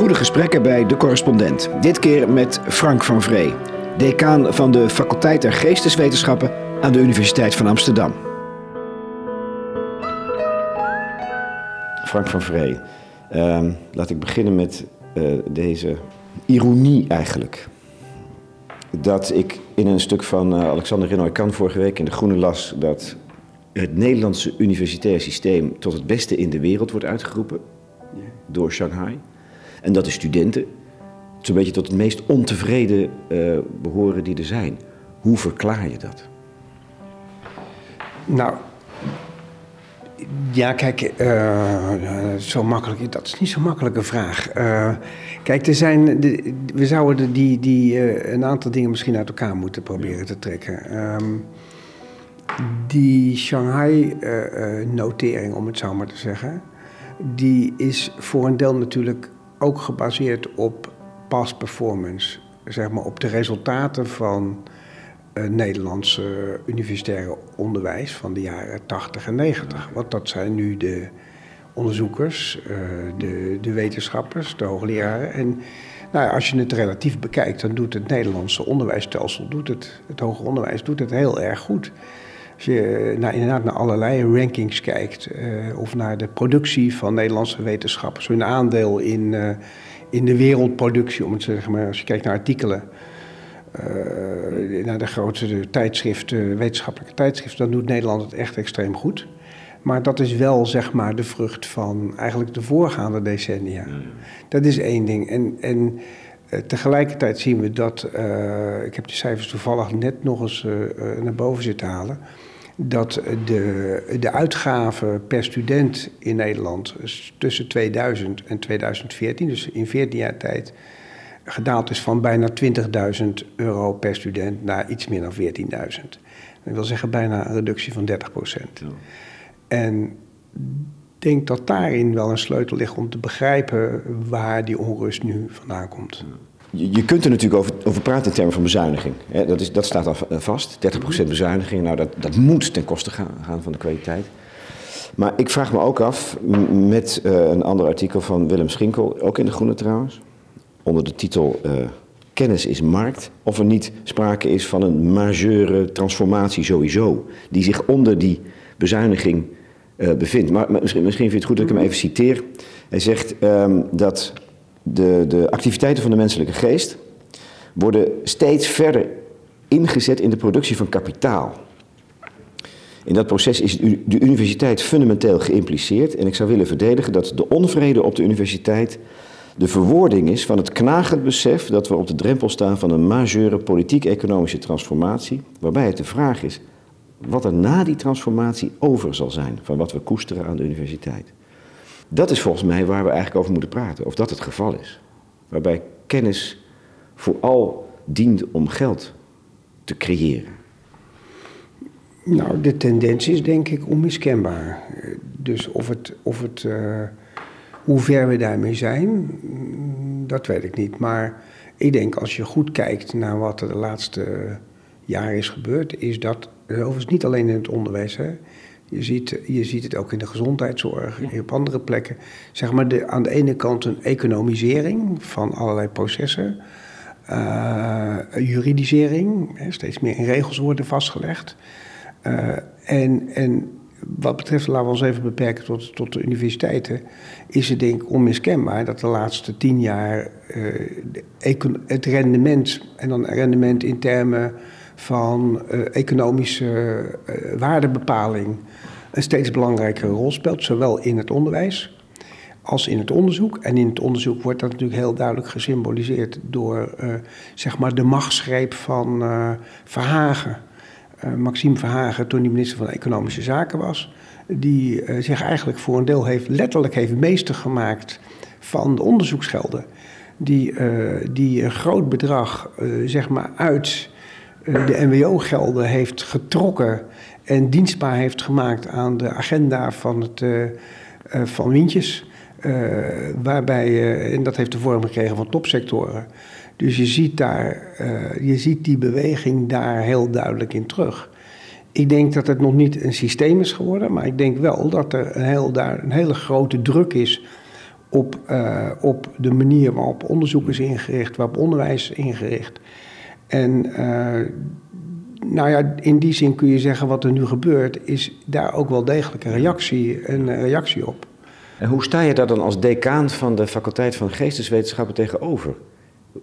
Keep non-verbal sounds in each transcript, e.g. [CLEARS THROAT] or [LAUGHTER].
Goede gesprekken bij De Correspondent. Dit keer met Frank van Vree, decaan van de faculteit der Geesteswetenschappen aan de Universiteit van Amsterdam. Frank van Vree, ehm, laat ik beginnen met eh, deze ironie eigenlijk. Dat ik in een stuk van uh, Alexander Renoy Kan vorige week in De Groene las dat het Nederlandse universitair systeem tot het beste in de wereld wordt uitgeroepen door Shanghai. En dat de studenten zo'n beetje tot het meest ontevreden uh, behoren die er zijn. Hoe verklaar je dat? Nou, ja, kijk, uh, zo makkelijk, dat is niet zo'n makkelijke vraag. Uh, kijk, er zijn, de, we zouden die, die, een aantal dingen misschien uit elkaar moeten proberen te trekken. Um, die Shanghai-notering, om het zo maar te zeggen, die is voor een deel natuurlijk ook gebaseerd op past performance. Zeg maar op de resultaten van uh, Nederlandse universitaire onderwijs van de jaren 80 en 90. Want dat zijn nu de onderzoekers, uh, de, de wetenschappers, de hoogleraren. En nou als je het relatief bekijkt, dan doet het Nederlandse onderwijsstelsel, doet het, het hoger onderwijs, doet het heel erg goed. Als je naar, inderdaad naar allerlei rankings kijkt, uh, of naar de productie van Nederlandse wetenschappers, hun aandeel in, uh, in de wereldproductie, om het te zeggen maar, als je kijkt naar artikelen, uh, naar de grootste tijdschriften, wetenschappelijke tijdschriften, dan doet Nederland het echt extreem goed. Maar dat is wel zeg maar de vrucht van eigenlijk de voorgaande decennia. Dat is één ding. En, en tegelijkertijd zien we dat, uh, ik heb de cijfers toevallig net nog eens uh, naar boven zitten halen, dat de, de uitgaven per student in Nederland tussen 2000 en 2014, dus in 14 jaar tijd, gedaald is van bijna 20.000 euro per student naar iets meer dan 14.000. Dat wil zeggen bijna een reductie van 30 procent. Ja. En ik denk dat daarin wel een sleutel ligt om te begrijpen waar die onrust nu vandaan komt. Je kunt er natuurlijk over, over praten in termen van bezuiniging. dat, is, dat staat al vast. 30% bezuiniging, nou dat, dat moet ten koste gaan, gaan van de kwaliteit. Maar ik vraag me ook af, met uh, een ander artikel van Willem Schinkel, ook in De Groene trouwens, onder de titel uh, Kennis is markt, of er niet sprake is van een majeure transformatie sowieso, die zich onder die bezuiniging uh, bevindt. Maar, maar misschien, misschien vind je het goed dat ik hem even citeer. Hij zegt um, dat de, de activiteiten van de menselijke geest worden steeds verder ingezet in de productie van kapitaal. In dat proces is de universiteit fundamenteel geïmpliceerd en ik zou willen verdedigen dat de onvrede op de universiteit de verwoording is van het knagend besef dat we op de drempel staan van een majeure politiek-economische transformatie, waarbij het de vraag is wat er na die transformatie over zal zijn van wat we koesteren aan de universiteit. Dat is volgens mij waar we eigenlijk over moeten praten, of dat het geval is. Waarbij kennis vooral dient om geld te creëren. Nou, de tendentie is denk ik onmiskenbaar. Dus of het, of het, uh, hoe ver we daarmee zijn, dat weet ik niet. Maar ik denk als je goed kijkt naar wat er de laatste jaren is gebeurd, is dat, overigens niet alleen in het onderwijs, hè, je ziet, je ziet het ook in de gezondheidszorg, ja. op andere plekken. Zeg maar de, aan de ene kant een economisering van allerlei processen. Uh, juridisering, hè, steeds meer in regels worden vastgelegd. Uh, en, en wat betreft, laten we ons even beperken tot, tot de universiteiten, is het denk ik onmiskenbaar dat de laatste tien jaar uh, het rendement, en dan rendement in termen van uh, economische uh, waardebepaling een steeds belangrijkere rol speelt, zowel in het onderwijs als in het onderzoek. En in het onderzoek wordt dat natuurlijk heel duidelijk gesymboliseerd door uh, zeg maar de machtsgreep van Verhagen. Maxime Verhagen, toen hij minister van Economische Zaken was, die zich eigenlijk voor een deel heeft, letterlijk heeft meester gemaakt van de onderzoeksgelden. Die, die een groot bedrag zeg maar uit de NWO-gelden heeft getrokken en dienstbaar heeft gemaakt aan de agenda van, het, uh, uh, van Wintjes. Uh, waarbij, en dat heeft de vorm gekregen van topsectoren. Dus je ziet, daar, je ziet die beweging daar heel duidelijk in terug. Ik denk dat het nog niet een systeem is geworden, maar ik denk wel dat er een, heel, daar, een hele grote druk is op, op de manier waarop onderzoek is ingericht, waarop onderwijs is ingericht. En nou ja, in die zin kun je zeggen wat er nu gebeurt, is daar ook wel degelijk een reactie, een reactie op. En hoe sta je daar dan als decaan van de faculteit van geesteswetenschappen tegenover?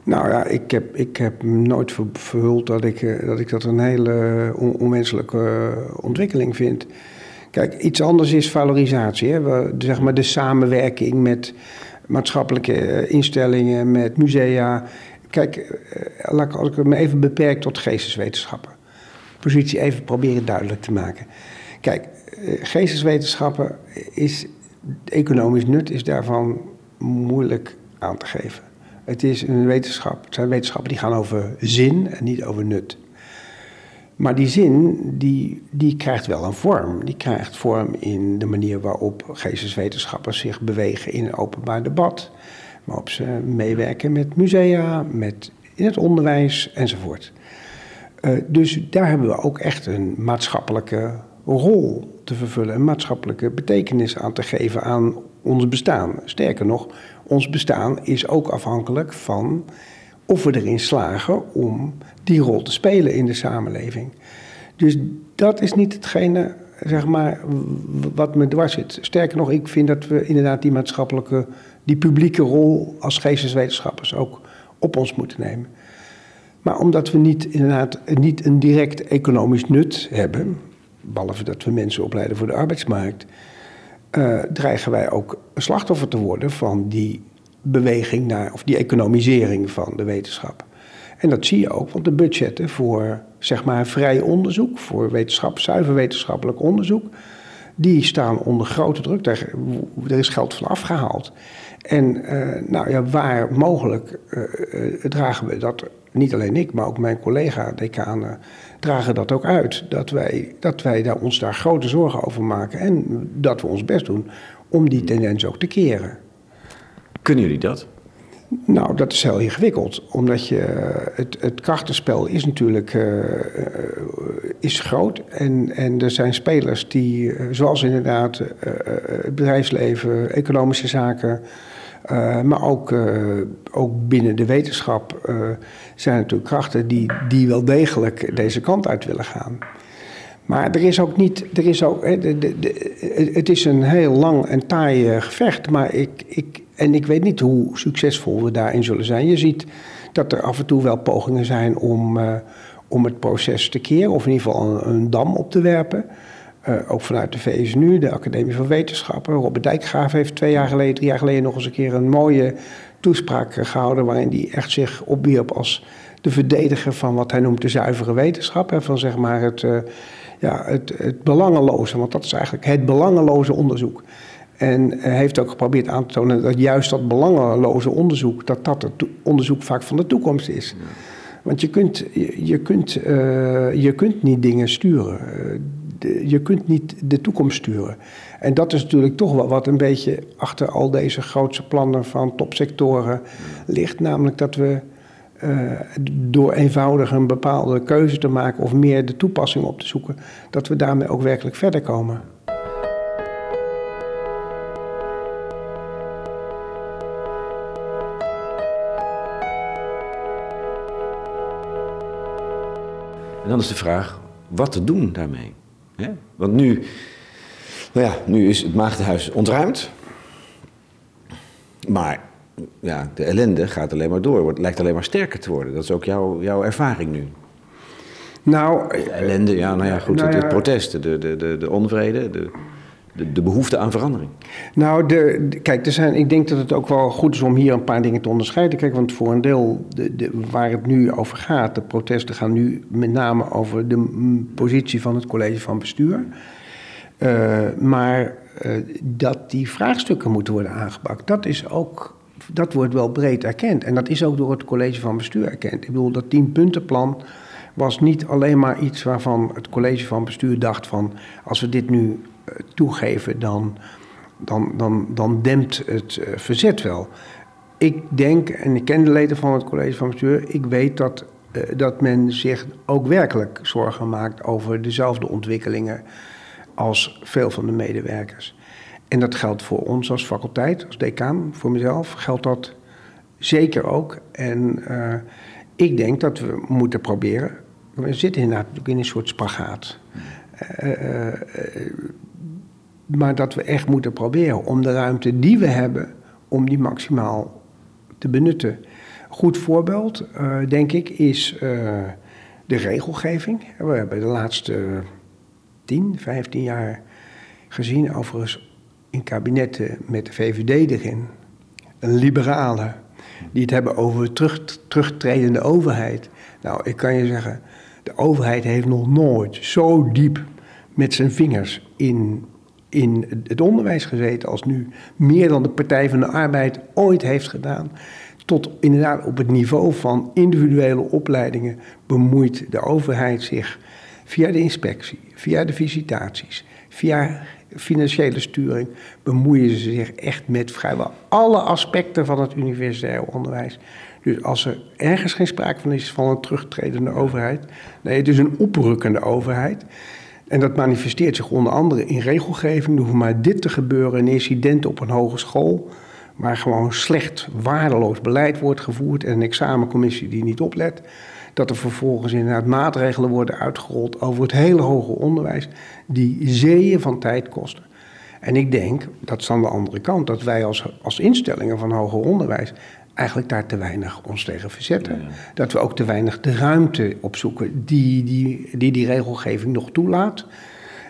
Nou ja, ik heb, ik heb nooit verhuld dat ik, eh, dat ik dat een hele onwenselijke ontwikkeling vind. Kijk, iets anders is valorisatie. Hè? zeg maar de samenwerking met maatschappelijke eh, instellingen, met musea. Kijk, eh, als ik me even beperk tot geesteswetenschappen. Positie even proberen duidelijk te maken. Kijk, geesteswetenschappen is, economisch nut is daarvan moeilijk aan te geven. Het is een wetenschap. Het zijn wetenschappen die gaan over zin en niet over nut. Maar die zin, die, die krijgt wel een vorm. Die krijgt vorm in de manier waarop geesteswetenschappers zich bewegen in een openbaar debat. Waarop ze meewerken met musea, met, in het onderwijs enzovoort. Uh, dus daar hebben we ook echt een maatschappelijke rol te vervullen, een maatschappelijke betekenis aan te geven aan ons bestaan. Sterker nog, ons bestaan is ook afhankelijk van of we erin slagen om die rol te spelen in de samenleving. Dus dat is niet hetgene, zeg maar, wat me dwars zit. Sterker nog, ik vind dat we inderdaad die maatschappelijke, die publieke rol als geesteswetenschappers ook op ons moeten nemen. Maar omdat we niet, inderdaad, niet een direct economisch nut hebben, behalve dat we mensen opleiden voor de arbeidsmarkt, uh, dreigen wij ook slachtoffer te worden van die beweging naar, of die economisering van de wetenschap. En dat zie je ook, want de budgetten voor zeg maar vrij onderzoek, voor wetenschap, zuiver wetenschappelijk onderzoek, die staan onder grote druk. Daar, er is geld van afgehaald. En uh, nou ja, waar mogelijk uh, dragen we dat, niet alleen ik, maar ook mijn collega-decanen, dragen dat ook uit. Dat wij, dat wij daar, ons daar grote zorgen over maken en dat we ons best doen om die tendens ook te keren. Kunnen jullie dat? Nou, dat is heel ingewikkeld. Omdat je, het, het krachtenspel is natuurlijk uh, is groot. En, en er zijn spelers die, zoals inderdaad uh, het bedrijfsleven, economische zaken... maar ook, ook binnen de wetenschap zijn natuurlijk krachten die, die wel degelijk deze kant uit willen gaan. Maar er is ook niet. Er is ook, de, de, de, het is een heel lang en taai gevecht. Maar ik, ik, en ik weet niet hoe succesvol we daarin zullen zijn. Je ziet dat er af en toe wel pogingen zijn om, om het proces te keren, of in ieder geval een dam op te werpen. Uh, ook vanuit de VSNU, de Academie van Wetenschappen. Robert Dijkgraaf heeft twee jaar geleden, drie jaar geleden nog eens een keer een mooie toespraak gehouden. waarin hij echt zich opwierp als de verdediger van wat hij noemt de zuivere wetenschap. Hè, van zeg maar het, uh, ja, het, het belangeloze, want dat is eigenlijk het belangeloze onderzoek. En hij heeft ook geprobeerd aan te tonen dat juist dat belangeloze onderzoek, dat dat het onderzoek vaak van de toekomst is. Want je kunt, je, kunt, uh, je kunt niet dingen sturen. Uh, je kunt niet de toekomst sturen. En dat is natuurlijk toch wel wat een beetje achter al deze grootse plannen van topsectoren ligt. Namelijk dat we uh, door eenvoudig een bepaalde keuze te maken of meer de toepassing op te zoeken, dat we daarmee ook werkelijk verder komen. En dan is de vraag, wat te doen daarmee? Want nu, nou ja, nu is het maagdenhuis ontruimd. Maar ja, de ellende gaat alleen maar door. Het lijkt alleen maar sterker te worden. Dat is ook jouw, jouw ervaring nu. Nou, de ellende, ja, nou ja, goed, nou ja, het, protest, de, de, de, de onvrede, de, de, behoefte aan verandering? Nou, de, kijk, er zijn, ik denk dat het ook wel goed is om hier een paar dingen te onderscheiden. Kijk, want voor een deel de, waar het nu over gaat, de protesten gaan nu met name over de positie van het college van bestuur. Uh, maar uh, dat die vraagstukken moeten worden aangepakt, dat is ook. Dat wordt wel breed erkend. En dat is ook door het college van bestuur erkend. Ik bedoel, dat tienpuntenplan was niet alleen maar iets waarvan het college van bestuur dacht van als we dit nu toegeven, dan, dan, dan, dan dempt het uh, verzet wel. Ik denk, en ik ken de leden van het college van bestuur, ik weet dat, uh, dat men zich ook werkelijk zorgen maakt over dezelfde ontwikkelingen als veel van de medewerkers. En dat geldt voor ons als faculteit, als decaan, voor mezelf geldt dat zeker ook. En uh, ik denk dat we moeten proberen. We zitten inderdaad in een soort spagaat. Maar dat we echt moeten proberen om de ruimte die we hebben, om die maximaal te benutten. Goed voorbeeld, uh, denk ik, is uh, de regelgeving. We hebben de laatste 10, 15 jaar gezien, overigens in kabinetten met de VVD erin, een liberale, die het hebben over terug, terugtredende overheid. Nou, ik kan je zeggen, de overheid heeft nog nooit zo diep met zijn vingers in in het onderwijs gezeten als nu. Meer dan de Partij van de Arbeid ooit heeft gedaan. Tot inderdaad op het niveau van individuele opleidingen bemoeit de overheid zich via de inspectie, via de visitaties, via financiële sturing, bemoeien ze zich echt met vrijwel alle aspecten van het universitair onderwijs. Dus als er ergens geen sprake van is van een terugtredende overheid, nee, het is een oprukkende overheid. En dat manifesteert zich onder andere in regelgeving. Er hoeft maar dit te gebeuren, een incident op een hogeschool... waar gewoon slecht, waardeloos beleid wordt gevoerd... en een examencommissie die niet oplet... dat er vervolgens inderdaad maatregelen worden uitgerold over het hele hoger onderwijs... die zeeën van tijd kosten. En ik denk, dat is aan de andere kant, dat wij als, als instellingen van hoger onderwijs eigenlijk daar te weinig ons tegen verzetten. Dat we ook te weinig de ruimte opzoeken die die, die, die regelgeving nog toelaat.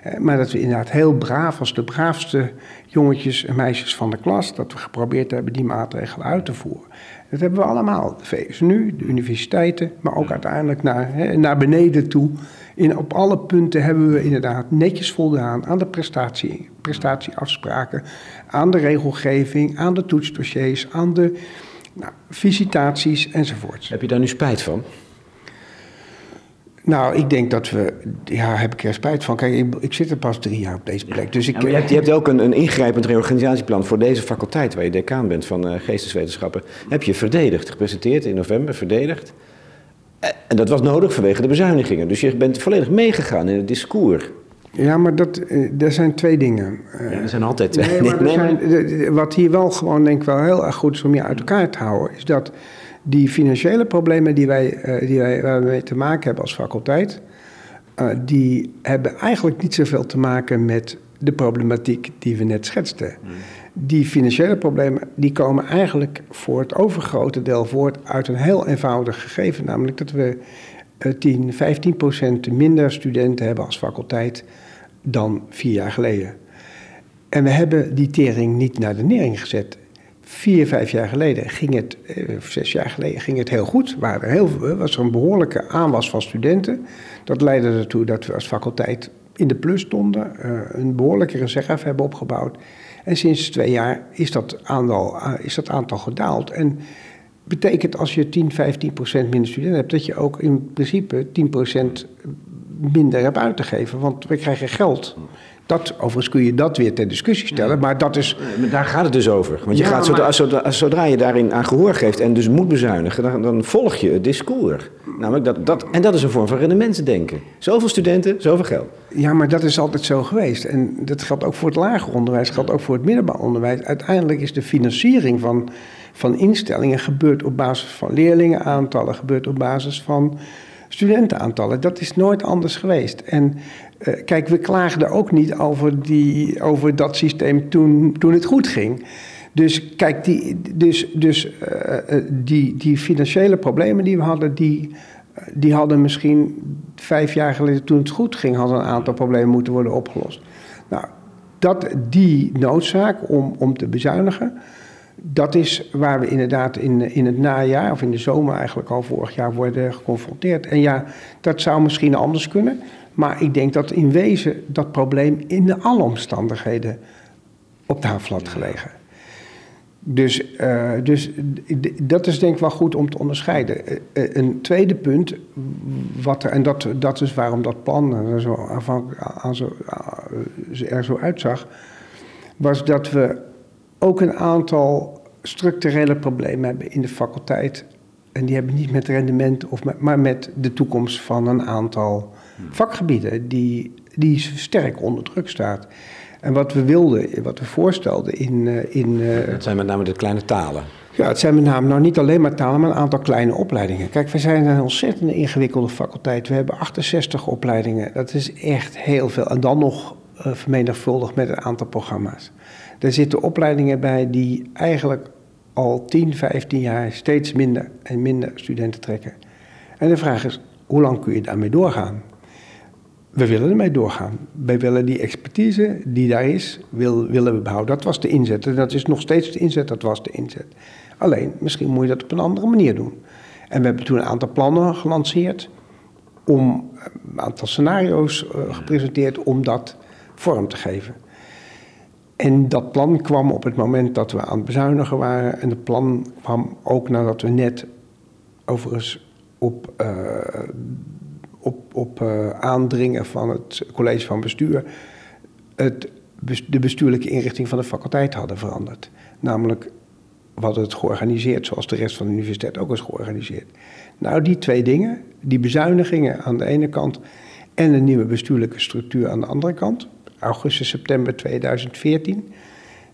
Eh, maar dat we inderdaad heel braaf, als de braafste jongetjes en meisjes van de klas, dat we geprobeerd hebben die maatregelen uit te voeren. Dat hebben we allemaal. De VSNU, de universiteiten, maar ook uiteindelijk naar, hè, naar beneden toe. In, op alle punten hebben we inderdaad netjes voldaan aan de prestatie, prestatieafspraken, aan de regelgeving, aan de toetsdossiers, aan de nou, visitaties enzovoort. Heb je daar nu spijt van? Nou, ik denk dat we. Ja, heb ik er spijt van. Kijk, ik, ik zit er pas drie jaar op deze plek. Dus ik, je, hebt, je, hebt, ook een, een, ingrijpend reorganisatieplan voor deze faculteit, waar je decaan bent van uh, geesteswetenschappen. Heb je verdedigd, gepresenteerd in november, verdedigd. Eh, en dat was nodig vanwege de bezuinigingen. Dus je bent volledig meegegaan in het discours. Ja, maar dat, er eh, zijn twee dingen. Ja, er zijn altijd twee nee, nee, zijn, wat hier wel gewoon denk ik wel heel erg goed is om je uit elkaar te houden, is dat die financiële problemen die wij, uh, die wij, waar we mee te maken hebben als faculteit, uh, die hebben eigenlijk niet zoveel te maken met de problematiek die we net schetsten. Hmm. Die financiële problemen die komen eigenlijk voor het overgrote deel voort uit een heel eenvoudig gegeven, namelijk dat we 10, 15 procent minder studenten hebben als faculteit dan vier jaar geleden. En we hebben die tering niet naar de nering gezet. Vier, vijf jaar geleden ging het, eh, zes jaar geleden ging het heel goed. Er heel, was er een behoorlijke aanwas van studenten. Dat leidde ertoe dat we als faculteit in de plus stonden, uh, een behoorlijke reserve hebben opgebouwd. En sinds twee jaar is dat aantal, uh, is dat aantal gedaald. En betekent als je 10, 15 procent minder studenten hebt, dat je ook in principe 10 procent minder hebt uit te geven. Want we krijgen geld. Dat, overigens kun je dat weer ter discussie stellen, maar dat is... Maar daar gaat het dus over. Want je gaat zodra, zodra, zodra, je daarin aan gehoor geeft en dus moet bezuinigen, dan, dan volg je het discours. Namelijk dat, dat, en dat is een vorm van rendementsdenken. Zoveel studenten, zoveel geld. Ja, maar dat is altijd zo geweest. En dat geldt ook voor het lager onderwijs, geldt ook voor het middelbaar onderwijs. Uiteindelijk is de financiering van, van instellingen gebeurd op basis van leerlingenaantallen, gebeurt op basis van studentenaantallen. Dat is nooit anders geweest. En uh, kijk, we klaagden ook niet over, die, over dat systeem toen, toen het goed ging. Dus kijk, die, dus, dus, uh, die, die financiële problemen die we hadden, die, die hadden misschien vijf jaar geleden, toen het goed ging, hadden een aantal problemen moeten worden opgelost. Nou, dat, die noodzaak om, om te bezuinigen, dat is waar we inderdaad in, in het najaar, of in de zomer eigenlijk al vorig jaar, worden geconfronteerd. En ja, dat zou misschien anders kunnen. Maar ik denk dat in wezen dat probleem in alle omstandigheden op tafel had gelegen. Dus, uh, dus dat is denk ik wel goed om te onderscheiden. Uh, een tweede punt, wat er, en dat, dat is waarom dat plan er zo, er zo uitzag, was dat we ook een aantal structurele problemen hebben in de faculteit. En die hebben niet met rendement, of met, maar met de toekomst van een aantal vakgebieden die, die sterk onder druk staat. En wat we wilden, wat we voorstelden in... eh, in eh, Dat zijn met name de kleine talen. ja, het zijn met name nou niet alleen maar talen, maar een aantal kleine opleidingen. Kijk, we zijn een ontzettend ingewikkelde faculteit. We hebben 68 opleidingen. Dat is echt heel veel. En dan nog eh, vermenigvuldigd met een aantal programma's. Er zitten opleidingen bij die eigenlijk al 10, 15 jaar steeds minder en minder studenten trekken. En de vraag is, hoe lang kun je daarmee doorgaan? We willen ermee doorgaan. Wij willen die expertise die daar is, wil, willen we behouden. Dat was de inzet. En dat is nog steeds de inzet, dat was de inzet. Alleen, misschien moet je dat op een andere manier doen. En we hebben toen een aantal plannen gelanceerd. Om een aantal scenario's uh, gepresenteerd om dat vorm te geven. En dat plan kwam op het moment dat we aan het bezuinigen waren. En het plan kwam ook nadat we net overigens op, uh, op, op uh, aandringen van het college van bestuur het, de bestuurlijke inrichting van de faculteit hadden veranderd. Namelijk, hadden het georganiseerd zoals de rest van de universiteit ook is georganiseerd. Nou, die twee dingen, die bezuinigingen aan de ene kant en een nieuwe bestuurlijke structuur aan de andere kant, augustus, september 2014,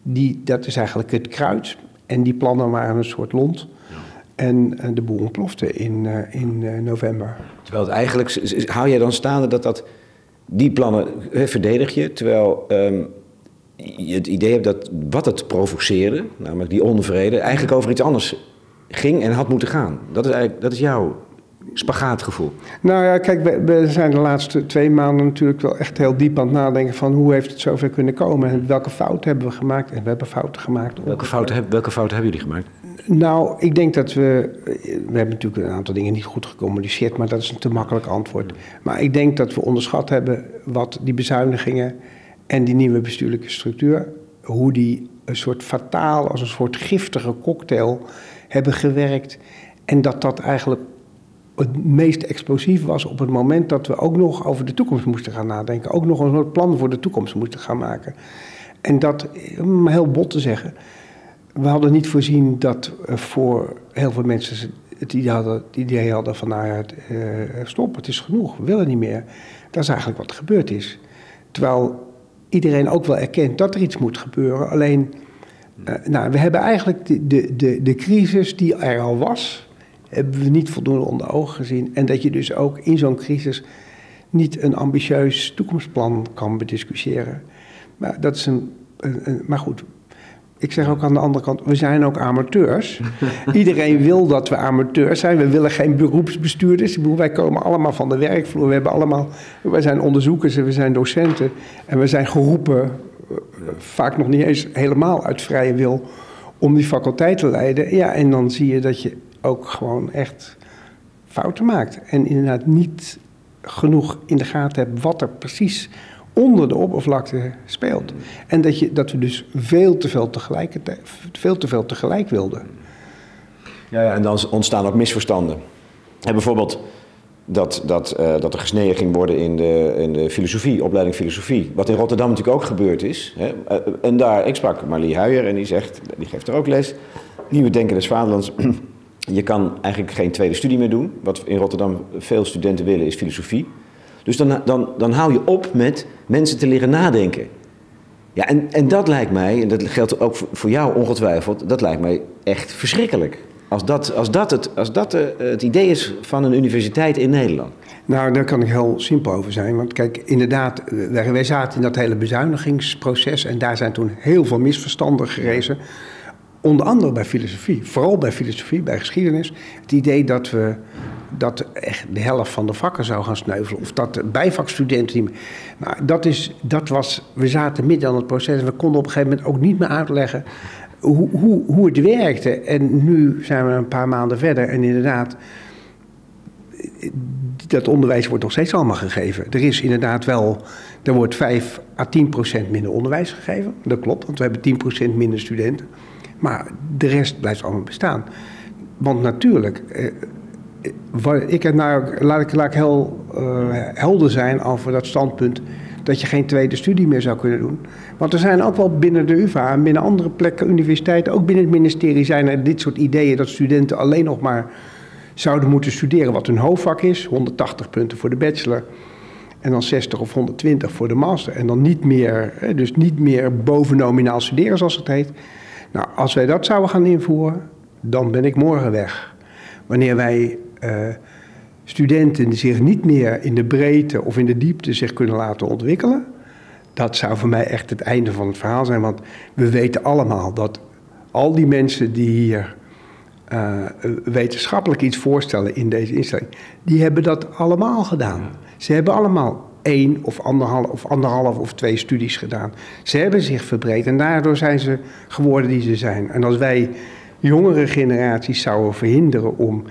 die, dat is eigenlijk het kruid. En die plannen waren een soort lont. En de boel ontplofte in, uh, in uh, november. Terwijl het eigenlijk, hou jij dan staande dat, dat die plannen he, verdedig je, terwijl um, je het idee hebt dat wat het provoceerde, namelijk die onvrede, eigenlijk over iets anders ging en had moeten gaan. Dat is eigenlijk, dat is jouw spagaatgevoel. Nou ja, kijk, we, we, zijn de laatste twee maanden natuurlijk wel echt heel diep aan het nadenken van hoe heeft het zover kunnen komen en welke fouten hebben we gemaakt. En we hebben fouten gemaakt. Welke fouten, heb, welke fouten hebben jullie gemaakt? Nou, ik denk dat we. We hebben natuurlijk een aantal dingen niet goed gecommuniceerd, maar dat is een te makkelijk antwoord. Maar ik denk dat we onderschat hebben wat die bezuinigingen en die nieuwe bestuurlijke structuur, hoe die een soort fataal, als een soort giftige cocktail hebben gewerkt. En dat dat eigenlijk het meest explosief was op het moment dat we ook nog over de toekomst moesten gaan nadenken. Ook nog een soort plan voor de toekomst moesten gaan maken. En dat, om heel bot te zeggen, we hadden niet voorzien dat voor heel veel mensen het idee hadden, idee hadden van nou ja, uh, stop, het is genoeg, we willen niet meer. Dat is eigenlijk wat er gebeurd is. Terwijl iedereen ook wel erkent dat er iets moet gebeuren. Alleen, uh, nou, we hebben eigenlijk de, de, de crisis die er al was, hebben we niet voldoende onder ogen gezien. En dat je dus ook in zo'n crisis niet een ambitieus toekomstplan kan bediscussiëren. Maar dat is een, een, een maar goed, ik zeg ook aan de andere kant, we zijn ook amateurs. [LAUGHS] Iedereen wil dat we amateurs zijn. We willen geen beroepsbestuurders. Wij komen allemaal van de werkvloer. We hebben allemaal, wij zijn onderzoekers en we zijn docenten. En we zijn geroepen, vaak nog niet eens helemaal uit vrije wil, om die faculteit te leiden. Ja, en dan zie je dat je ook gewoon echt fouten maakt. En inderdaad niet genoeg in de gaten hebt wat er precies onder de oppervlakte speelt. En dat, je, dat we dus veel te veel tegelijkertijd, veel te veel tegelijk wilden. Ja, ja en dan ontstaan ook misverstanden. En bijvoorbeeld dat, dat, uh, dat er gesneden ging worden in de, in de filosofie, opleiding filosofie. Wat in Rotterdam natuurlijk ook gebeurd is. Hè? Uh, en daar, ik sprak Marlie Huijer en die zegt, die geeft er ook les. Nieuwe Denken des Vaderlands. [CLEARS THROAT] Je kan eigenlijk geen tweede studie meer doen. Wat in Rotterdam veel studenten willen is filosofie. Dus dan, dan, dan hou je op met mensen te leren nadenken. Ja, en, en dat lijkt mij, en dat geldt ook voor, jou ongetwijfeld, dat lijkt mij echt verschrikkelijk. Als dat, als dat, het, als dat het idee is van een universiteit in Nederland. Nou, daar kan ik heel simpel over zijn. Want kijk, inderdaad, wij, wij zaten in dat hele bezuinigingsproces en daar zijn toen heel veel misverstanden gerezen. Onder andere bij filosofie, vooral bij filosofie, bij geschiedenis. Het idee dat we dat echt de helft van de vakken zou gaan sneuvelen. Of dat de bijvakstudenten. Maar dat, is, dat was. We zaten midden aan het proces en we konden op een gegeven moment ook niet meer uitleggen. Hoe, hoe, hoe het werkte. En nu zijn we een paar maanden verder en inderdaad. Dat onderwijs wordt nog steeds allemaal gegeven. Er is inderdaad wel. Er wordt 5 à 10 procent minder onderwijs gegeven. Dat klopt, want we hebben 10 procent minder studenten. Maar de rest blijft allemaal bestaan. Want natuurlijk, eh, ik heb nou, laat ik, laat ik heel uh, helder zijn over dat standpunt dat je geen tweede studie meer zou kunnen doen. Want er zijn ook wel binnen de UvA en binnen andere plekken, universiteiten, ook binnen het ministerie zijn er dit soort ideeën dat studenten alleen nog maar zouden moeten studeren wat hun hoofdvak is. 180 punten voor de bachelor En dan 60 of 120 voor de master. En dan niet meer, dus niet meer bovenominaal studeren zoals het heet. Nou, als wij dat zouden gaan invoeren, dan ben ik morgen weg. Wanneer wij uh, studenten zich niet meer in de breedte of in de diepte zich kunnen laten ontwikkelen, dat zou voor mij echt het einde van het verhaal zijn. Want we weten allemaal dat al die mensen die hier uh, wetenschappelijk iets voorstellen in deze instelling, die hebben dat allemaal gedaan. Ze hebben allemaal één of anderhalf of anderhalf of twee studies gedaan. Ze hebben zich verbreed en daardoor zijn ze geworden die ze zijn. En als wij jongere generaties zouden verhinderen om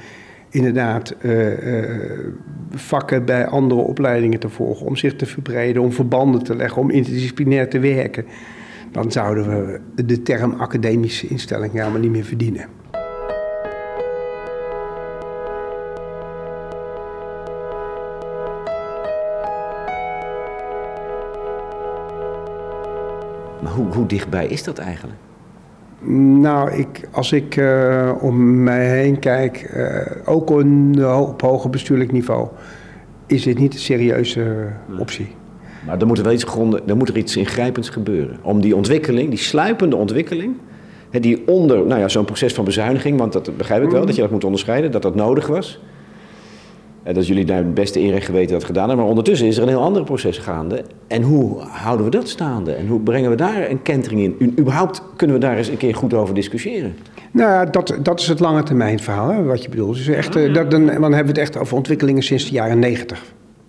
inderdaad uh, uh, vakken bij andere opleidingen te volgen, om zich te verbreden, om verbanden te leggen, om interdisciplinair te werken, dan zouden we de term academische instelling helemaal niet meer verdienen. Maar hoe, hoe dichtbij is dat eigenlijk? Nou, ik, als ik uh, om mij heen kijk, uh, ook op hoger bestuurlijk niveau, is dit niet een serieuze optie. Maar er moet er wel iets, gronden, er moet er iets ingrijpends gebeuren. Om die ontwikkeling, die sluipende ontwikkeling, hè, die onder nou ja, zo'n proces van bezuiniging, want dat begrijp ik wel, dat je dat moet onderscheiden, dat dat nodig was. Dat jullie daar het beste inrecht geweten dat gedaan hebben. Maar ondertussen is er een heel ander proces gaande. En hoe houden we dat staande? En hoe brengen we daar een kentering in? überhaupt kunnen we daar eens een keer goed over discussiëren? Nou, dat, dat is het lange termijn verhaal, hè, wat je bedoelt. Dus echt, eh, dat, dan, hebben we het echt over ontwikkelingen sinds de jaren 90.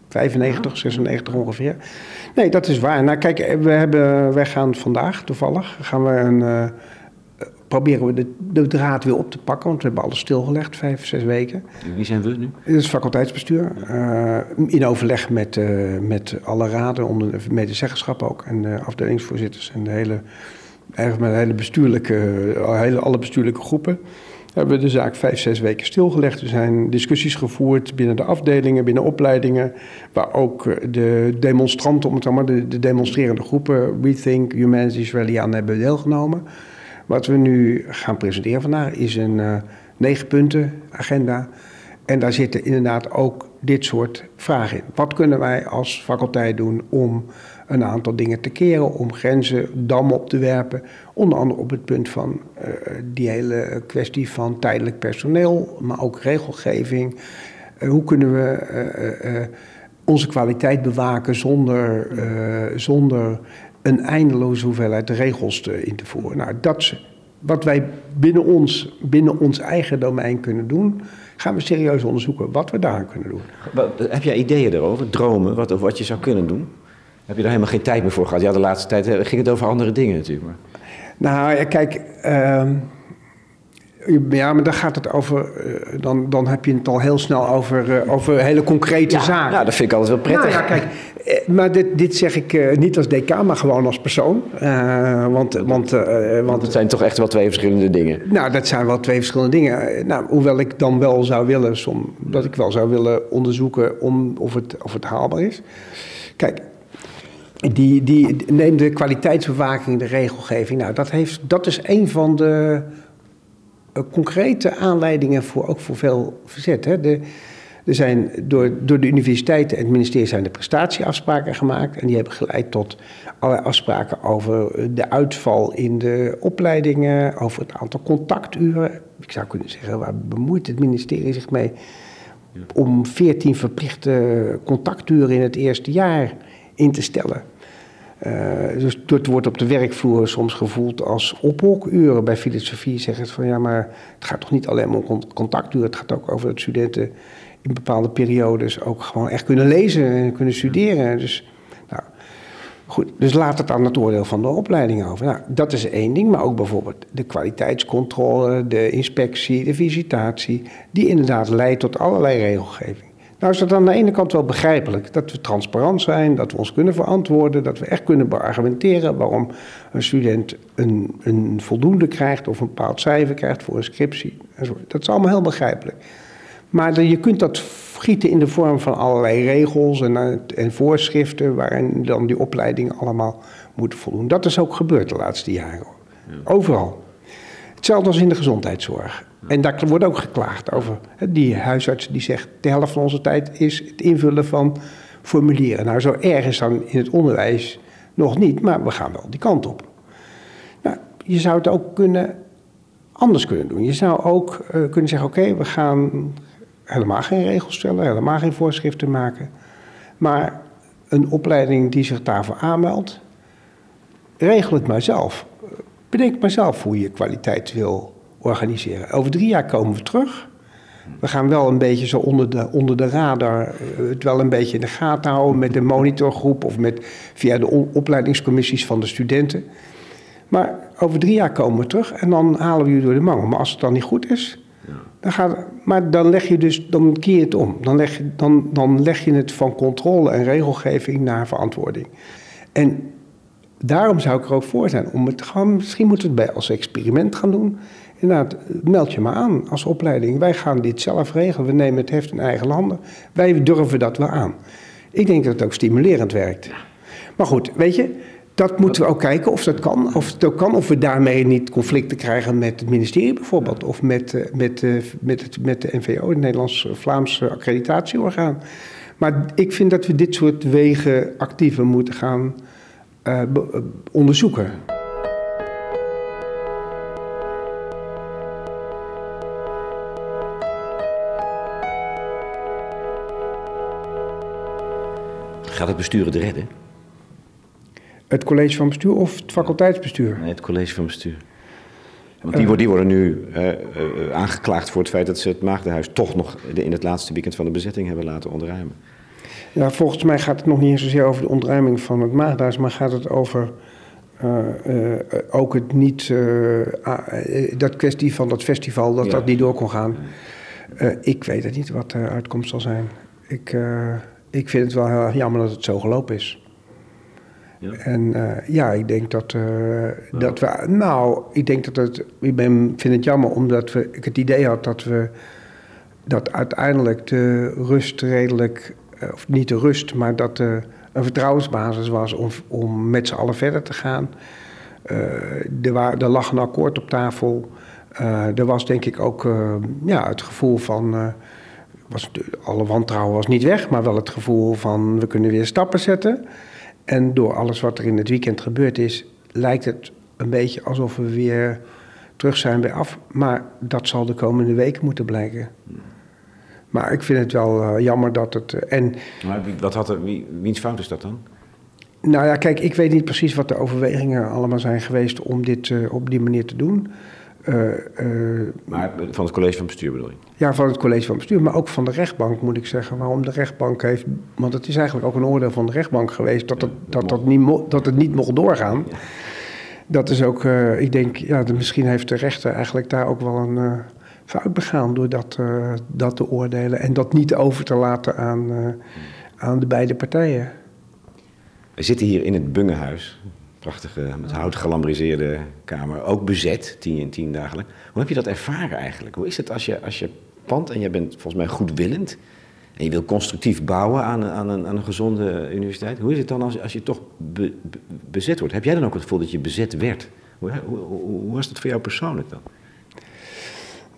95, 96 ongeveer. Nee, dat is waar. Nou, kijk, we hebben, wij gaan vandaag toevallig gaan we een, uh, proberen we de, de, draad weer op te pakken, want we hebben alles stilgelegd, vijf, zes weken. Wie zijn we nu? Het is faculteitsbestuur. Uh, in overleg met, uh, met alle raden, onder de medezeggenschap ook, en de afdelingsvoorzitters en de hele, eigenlijk met de hele bestuurlijke, hele, alle bestuurlijke groepen hebben we de zaak vijf, zes weken stilgelegd. Er zijn discussies gevoerd binnen de afdelingen, binnen opleidingen, waar ook de demonstranten, om het maar, de, de demonstrerende groepen, Rethink, Humanities Rally aan hebben deelgenomen. Wat we nu gaan presenteren vandaag is een uh, punten agenda. En daar zitten inderdaad ook dit soort vragen in. Wat kunnen wij als faculteit doen om een aantal dingen te keren, om grenzen, dammen op te werpen. Onder andere op het punt van uh, die hele kwestie van tijdelijk personeel, maar ook regelgeving. Uh, hoe kunnen we onze kwaliteit bewaken zonder, zonder een eindeloze hoeveelheid regels te, in te voeren. Nou, dat wat wij binnen ons, binnen ons eigen domein kunnen doen. Gaan we serieus onderzoeken wat we daar kunnen doen. Heb jij ideeën erover, dromen, wat, wat je zou kunnen doen? Heb je daar helemaal geen tijd meer voor gehad? Ja, de laatste tijd eh, ging het over andere dingen natuurlijk. Maar... Nou, kijk, uh, ja, maar dan gaat het over. Uh, dan, dan heb je het al heel snel over, uh, over hele concrete ja, zaken. Nou, dat vind ik altijd wel prettig. Nou, ja, kijk, maar dit, dit zeg ik niet als decaan, maar gewoon als persoon. want, want, want het zijn toch echt wel twee verschillende dingen? Nou, dat zijn wel twee verschillende dingen. Nou, hoewel ik dan wel zou willen, som, dat ik wel zou willen onderzoeken om, of, het, of het haalbaar is. Kijk, die, die, neem de kwaliteitsbewaking, de regelgeving. Nou, dat, heeft, dat is een van de concrete aanleidingen voor, ook voor veel verzet. Hè. De, er zijn door, door de universiteiten en het ministerie zijn de prestatieafspraken gemaakt. En die hebben geleid tot allerlei afspraken over de uitval in de opleidingen, over het aantal contacturen. Ik zou kunnen zeggen, waar bemoeit het ministerie zich mee? Om 14 verplichte contacturen in het eerste jaar in te stellen. Uh, dus het wordt op de werkvloer soms gevoeld als ophokuren. Bij filosofie zeggen ze van ja, maar het gaat toch niet alleen om contacturen. Het gaat ook over dat studenten in bepaalde periodes ook gewoon echt kunnen lezen en kunnen studeren. Dus, nou, goed, dus laat het aan het oordeel van de opleiding over. Nou, dat is één ding, maar ook bijvoorbeeld de kwaliteitscontrole, de inspectie, de visitatie, die inderdaad leidt tot allerlei regelgeving. Nou is dat aan de ene kant wel begrijpelijk. Dat we transparant zijn, dat we ons kunnen verantwoorden, dat we echt kunnen beargumenteren waarom een student een, een voldoende krijgt of een bepaald cijfer krijgt voor een scriptie. Dat is allemaal heel begrijpelijk. Maar je kunt dat gieten in de vorm van allerlei regels en, en voorschriften waarin dan die opleidingen allemaal moeten voldoen. Dat is ook gebeurd de laatste jaren. Overal. Hetzelfde als in de gezondheidszorg. En daar wordt ook geklaagd over. Die huisarts die zegt: de helft van onze tijd is het invullen van formuleren. Nou, zo erg is dan in het onderwijs nog niet, maar we gaan wel die kant op. Nou, je zou het ook kunnen, anders kunnen doen. Je zou ook uh, kunnen zeggen, oké, we gaan helemaal geen regels stellen, helemaal geen voorschriften maken. Maar een opleiding die zich daarvoor aanmeldt, regel het maar zelf. Bedenk maar zelf hoe je kwaliteit wil organiseren. Over drie jaar komen we terug. We gaan wel een beetje zo onder de, onder de radar eh, het wel een beetje in de gaten houden met de monitorgroep of met, via de opleidingscommissies van de studenten. Maar over drie jaar komen we terug en dan halen we je door de mangel. Maar als het dan niet goed is, dan gaat, maar dan leg je dus, dan keer je het om. Dan leg, je, dan, dan leg je het van controle en regelgeving naar verantwoording. En daarom zou ik er ook voor zijn om het gewoon, misschien moeten we het bij als experiment gaan doen. Inderdaad, meld je maar aan als opleiding. Wij gaan dit zelf regelen. We nemen het heft in eigen handen. Wij durven dat wel aan. Ik denk dat het ook stimulerend werkt. Maar goed, weet je, dat moeten we ook kijken of dat kan. Of het ook kan, of we daarmee niet conflicten krijgen met het ministerie bijvoorbeeld. Of met, eh, met, eh, met, het, met de NVO, het Nederlands-Vlaamse accreditatieorgaan. Maar ik vind dat we dit soort wegen actiever moeten gaan uh, onderzoeken. Gaat het bestuur het redden? Het college van bestuur of het faculteitsbestuur? Nee, het college van bestuur. Want die, die worden nu uh, uh, aangeklaagd voor het feit dat ze het Maagdenhuis toch nog in het laatste weekend van de bezetting hebben laten ontruimen. Ja, volgens mij gaat het nog niet eens zozeer over de ontruiming van het Maagdenhuis, maar gaat het over uh, ook het niet, dat kwestie van dat festival, dat dat niet door kon gaan. ik weet het niet wat de uitkomst zal zijn. Ik, ik vind het wel heel jammer dat het zo gelopen is. Ja. En ja, ik denk dat, dat we. Nou, ik denk dat het. Ik ben, vind het jammer omdat we, ik het idee had dat we. dat uiteindelijk de rust redelijk. Uh, of niet de rust, maar dat er een vertrouwensbasis was om, om met z'n allen verder te gaan. er, waar, er lag een akkoord op tafel. er was denk ik ook ja, het gevoel van was, alle wantrouwen was niet weg, maar wel het gevoel van we kunnen weer stappen zetten. En door alles wat er in het weekend gebeurd is, lijkt het een beetje alsof we weer terug zijn bij af. Maar dat zal de komende weken moeten blijken. Maar ik vind het wel uh, jammer dat het. Uh, en, maar wat had er, wie, wiens fout is dat dan? Nou ja, kijk, ik weet niet precies wat de overwegingen allemaal zijn geweest om dit uh, op die manier te doen. Uh, uh, maar van het college van bestuur bedoel je? Ja, van het college van bestuur, maar ook van de rechtbank moet ik zeggen. Waarom de rechtbank heeft. Want het is eigenlijk ook een oordeel van de rechtbank geweest dat het, dat, dat, niet, dat het niet mocht doorgaan. Dat is ook, ik denk, ja, de, misschien heeft de rechter eigenlijk daar ook wel een fout begaan door dat, dat te oordelen en dat niet over te laten aan, aan de beide partijen. We zitten hier in het Bungehuis, prachtige, met hout gelambriseerde kamer. Ook bezet, tien in tien dagen. Hoe heb je dat ervaren eigenlijk? Hoe is het als je, als je pand en je bent volgens mij goedwillend... en je wil constructief bouwen aan, aan, een, aan een gezonde universiteit... hoe is het dan als, als je toch be, be, bezet wordt? Heb jij dan ook het gevoel dat je bezet werd? Hoe, hoe, hoe was het voor jou persoonlijk dan?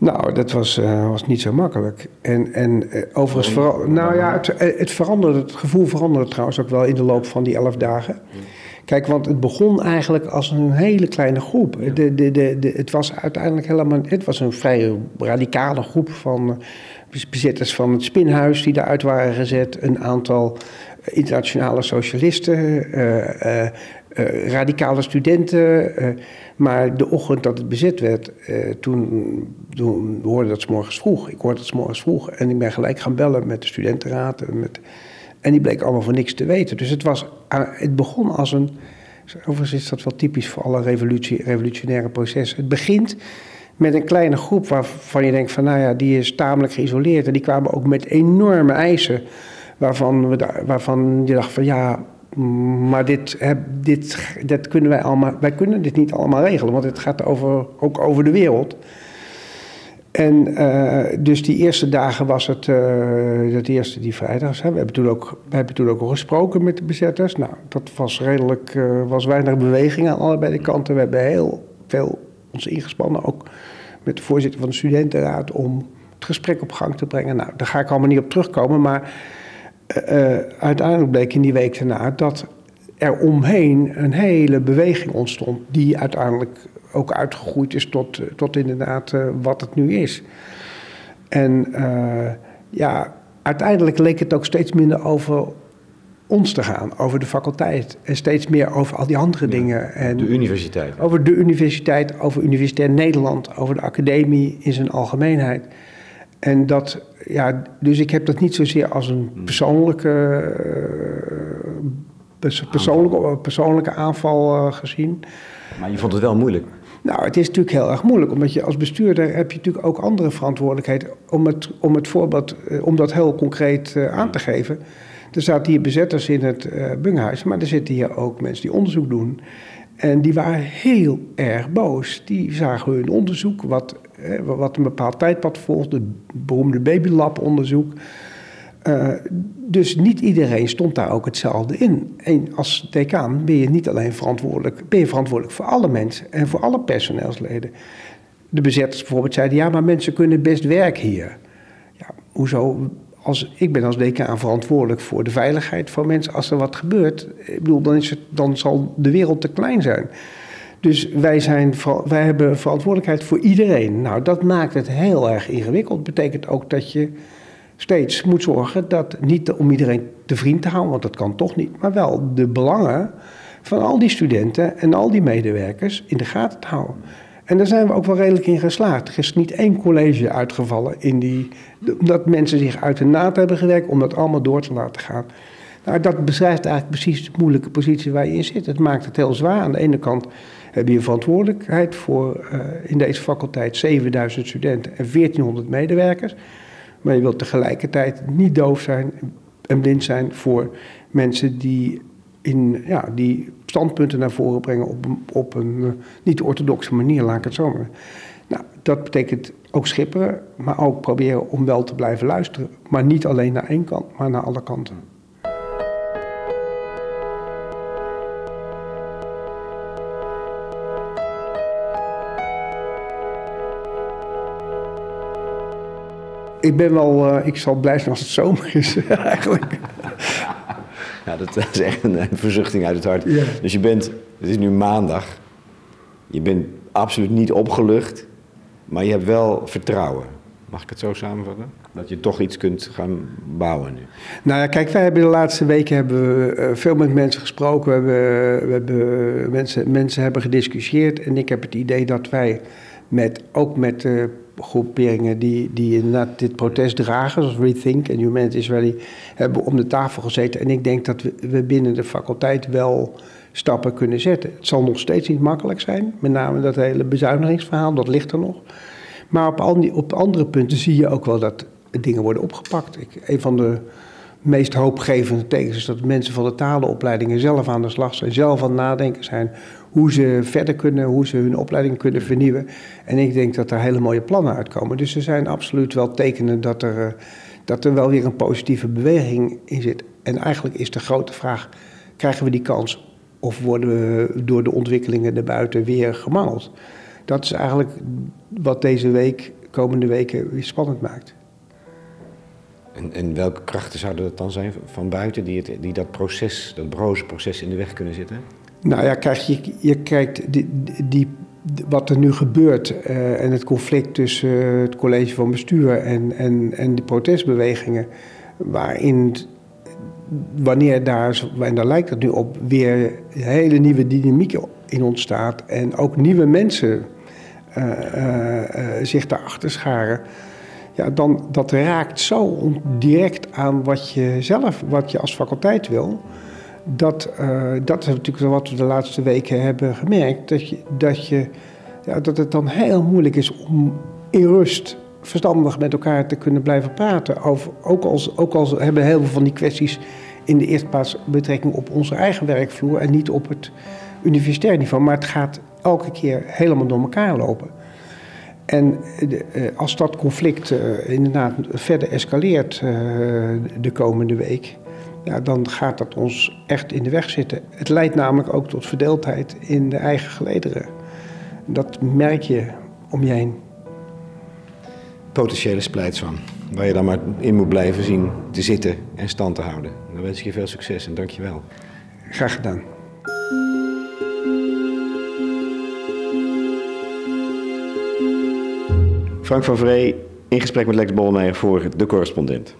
Nou, dat was, uh, was niet zo makkelijk. En, en uh, overigens, vooral, nou ja, het, het, veranderde, het gevoel veranderde trouwens ook wel in de loop van die elf dagen. Kijk, want het begon eigenlijk als een hele kleine groep. De, de, de, de, het was uiteindelijk helemaal. Het was een vrij radicale groep van bezitters van het Spinhuis die daaruit waren gezet. Een aantal internationale socialisten, uh, radicale studenten. Maar de ochtend dat het bezet werd, toen, toen hoorde dat s morgens vroeg. Ik hoorde dat s morgens vroeg en ik ben gelijk gaan bellen met de studentenraad. Met, en die bleek allemaal voor niks te weten. Dus het, was, het begon als een. Overigens is dat wel typisch voor alle revolutie, revolutionaire processen. Het begint met een kleine groep waarvan je denkt van nou ja, die is tamelijk geïsoleerd. En die kwamen ook met enorme eisen. Waarvan, we, waarvan je dacht van ja, maar dit, dit, dit kunnen wij allemaal. Wij kunnen dit niet allemaal regelen, want het gaat over, ook over de wereld. En uh, dus die eerste dagen was het, uh, dat eerste die vrijdag. We hebben, toen ook, we hebben toen ook al gesproken met de bezetters. Nou, dat was redelijk, uh, was weinig beweging aan allebei de kanten. We hebben heel veel ons ingespannen, ook met de voorzitter van de studentenraad, om het gesprek op gang te brengen. Nou, daar ga ik allemaal niet op terugkomen, maar uh, uiteindelijk bleek in die week daarna dat er omheen een hele beweging ontstond, die uiteindelijk ook uitgegroeid is tot, tot inderdaad uh, wat het nu is. En uh, ja, uiteindelijk leek het ook steeds minder over ons te gaan, over de faculteit. En steeds meer over al die andere dingen. En de universiteit. Over de universiteit, over Universiteit Nederland, over de academie in zijn algemeenheid. En dat, ja, dus ik heb dat niet zozeer als een hmm. persoonlijke, uh, persoonlijke, persoonlijke aanval uh, gezien. Maar je vond het wel moeilijk. Nou, het is natuurlijk heel erg moeilijk, omdat je als bestuurder heb je natuurlijk ook andere verantwoordelijkheid om het, om het voorbeeld, om dat heel concreet aan te geven. Er zaten hier bezetters in het uh, bunghuis, maar er zitten hier ook mensen die onderzoek doen. En die waren heel erg boos. Die zagen hun onderzoek, wat, eh, wat een bepaald tijdpad volgt, het beroemde babylab-onderzoek. Uh, dus niet iedereen stond daar ook hetzelfde in. En als decaan ben je niet alleen verantwoordelijk, ben je verantwoordelijk voor alle mensen en voor alle personeelsleden. De bezetters bijvoorbeeld zeiden, ja, maar mensen kunnen best werken hier. Ja, hoezo als, ik ben als decaan verantwoordelijk voor de veiligheid van mensen. Als er wat gebeurt, ik bedoel, dan, is het, dan zal de wereld te klein zijn. Dus wij, zijn, wij hebben verantwoordelijkheid voor iedereen. Nou, dat maakt het heel erg ingewikkeld. Betekent ook dat je steeds moet zorgen dat niet om iedereen te vriend te houden, want dat kan toch niet, maar wel de belangen van al die studenten en al die medewerkers in de gaten te houden. En daar zijn we ook wel redelijk in geslaagd. Er is niet één college uitgevallen in die, omdat mensen zich uit de naad hebben gewerkt om dat allemaal door te laten gaan. Nou, dat beschrijft eigenlijk precies de moeilijke positie waar je in zit. Het maakt het heel zwaar. Aan de ene kant heb je verantwoordelijkheid voor uh, in deze faculteit 7000 studenten en 1400 medewerkers. Maar je wilt tegelijkertijd niet doof zijn en blind zijn voor mensen die in, ja, die standpunten naar voren brengen op, op een uh, niet-orthodoxe manier, laat ik het zo. Nou, dat betekent ook schipperen, maar ook proberen om wel te blijven luisteren. Maar niet alleen naar één kant, maar naar alle kanten. Ik ben wel, uh, ik zal blij zijn als het zomer is, [LAUGHS] eigenlijk. Ja, [LAUGHS] dat is echt een, verzuchting uit het hart. Dus je bent, het is nu maandag, je bent absoluut niet opgelucht, maar je hebt wel vertrouwen. Mag ik het zo samenvatten? Dat je toch iets kunt gaan bouwen nu. Nou ja, kijk, wij hebben de laatste weken hebben we eh, veel met mensen gesproken. We hebben, we hebben mensen, mensen hebben gediscussieerd. En ik heb het idee dat wij met, ook met de groeperingen die, die inderdaad dit protest dragen, zoals Rethink en Humanity Israeli, hebben om de tafel gezeten. En ik denk dat we, we binnen de faculteit wel stappen kunnen zetten. Het zal nog steeds niet makkelijk zijn, met name dat hele bezuinigingsverhaal, dat ligt er nog. Maar op, al die, op andere punten zie je ook wel dat dingen worden opgepakt. Ik, een van de meest hoopgevende tekens is dat mensen van de talenopleidingen zelf aan de slag zijn, zelf aan het nadenken zijn hoe ze verder kunnen, hoe ze hun opleiding kunnen vernieuwen. En ik denk dat er hele mooie plannen uitkomen. Dus er zijn absoluut wel tekenen dat er, eh, dat er wel weer een positieve beweging in zit. En eigenlijk is de grote vraag, krijgen we die kans of worden we door de ontwikkelingen erbuiten weer gemangeld? Dat is eigenlijk wat deze week, komende weken, weer spannend maakt. En, en, welke krachten zouden dat dan zijn van buiten die, het, die dat proces, dat broze proces in de weg kunnen zitten? Nou ja, kijk, je, je kijkt die, die, wat er nu gebeurt uh, en het conflict tussen uh, het college van bestuur en, en, en de protestbewegingen, waarin wanneer daar, en daar lijkt het nu op, weer een hele nieuwe dynamiek in ontstaat en ook nieuwe mensen uh, zich daarachter scharen. Ja, dan dat raakt zo direct aan wat je zelf, wat je als faculteit wil dat, uh, dat is natuurlijk wat we de laatste weken hebben gemerkt. Dat, je, dat, je, ja, dat het dan heel moeilijk is om in rust verstandig met elkaar te kunnen blijven praten. Over, ook, als, ook als hebben heel veel van die kwesties in de eerste plaats betrekking op onze eigen werkvloer en niet op het universitair niveau. Maar het gaat elke keer helemaal door elkaar lopen. En de, eh, als dat conflict inderdaad verder escaleert de komende week, ja, dan gaat dat ons echt in de weg zitten. Het leidt namelijk ook tot verdeeldheid in de eigen gelederen. Dat merk je om je heen. Potentiële splijtswam. waar je dan maar in moet blijven zien te zitten en stand te houden. Dan wens ik je veel succes en dank je wel. Graag gedaan. Frank van Vree in gesprek met Lex Bolmeijer voor De Correspondent.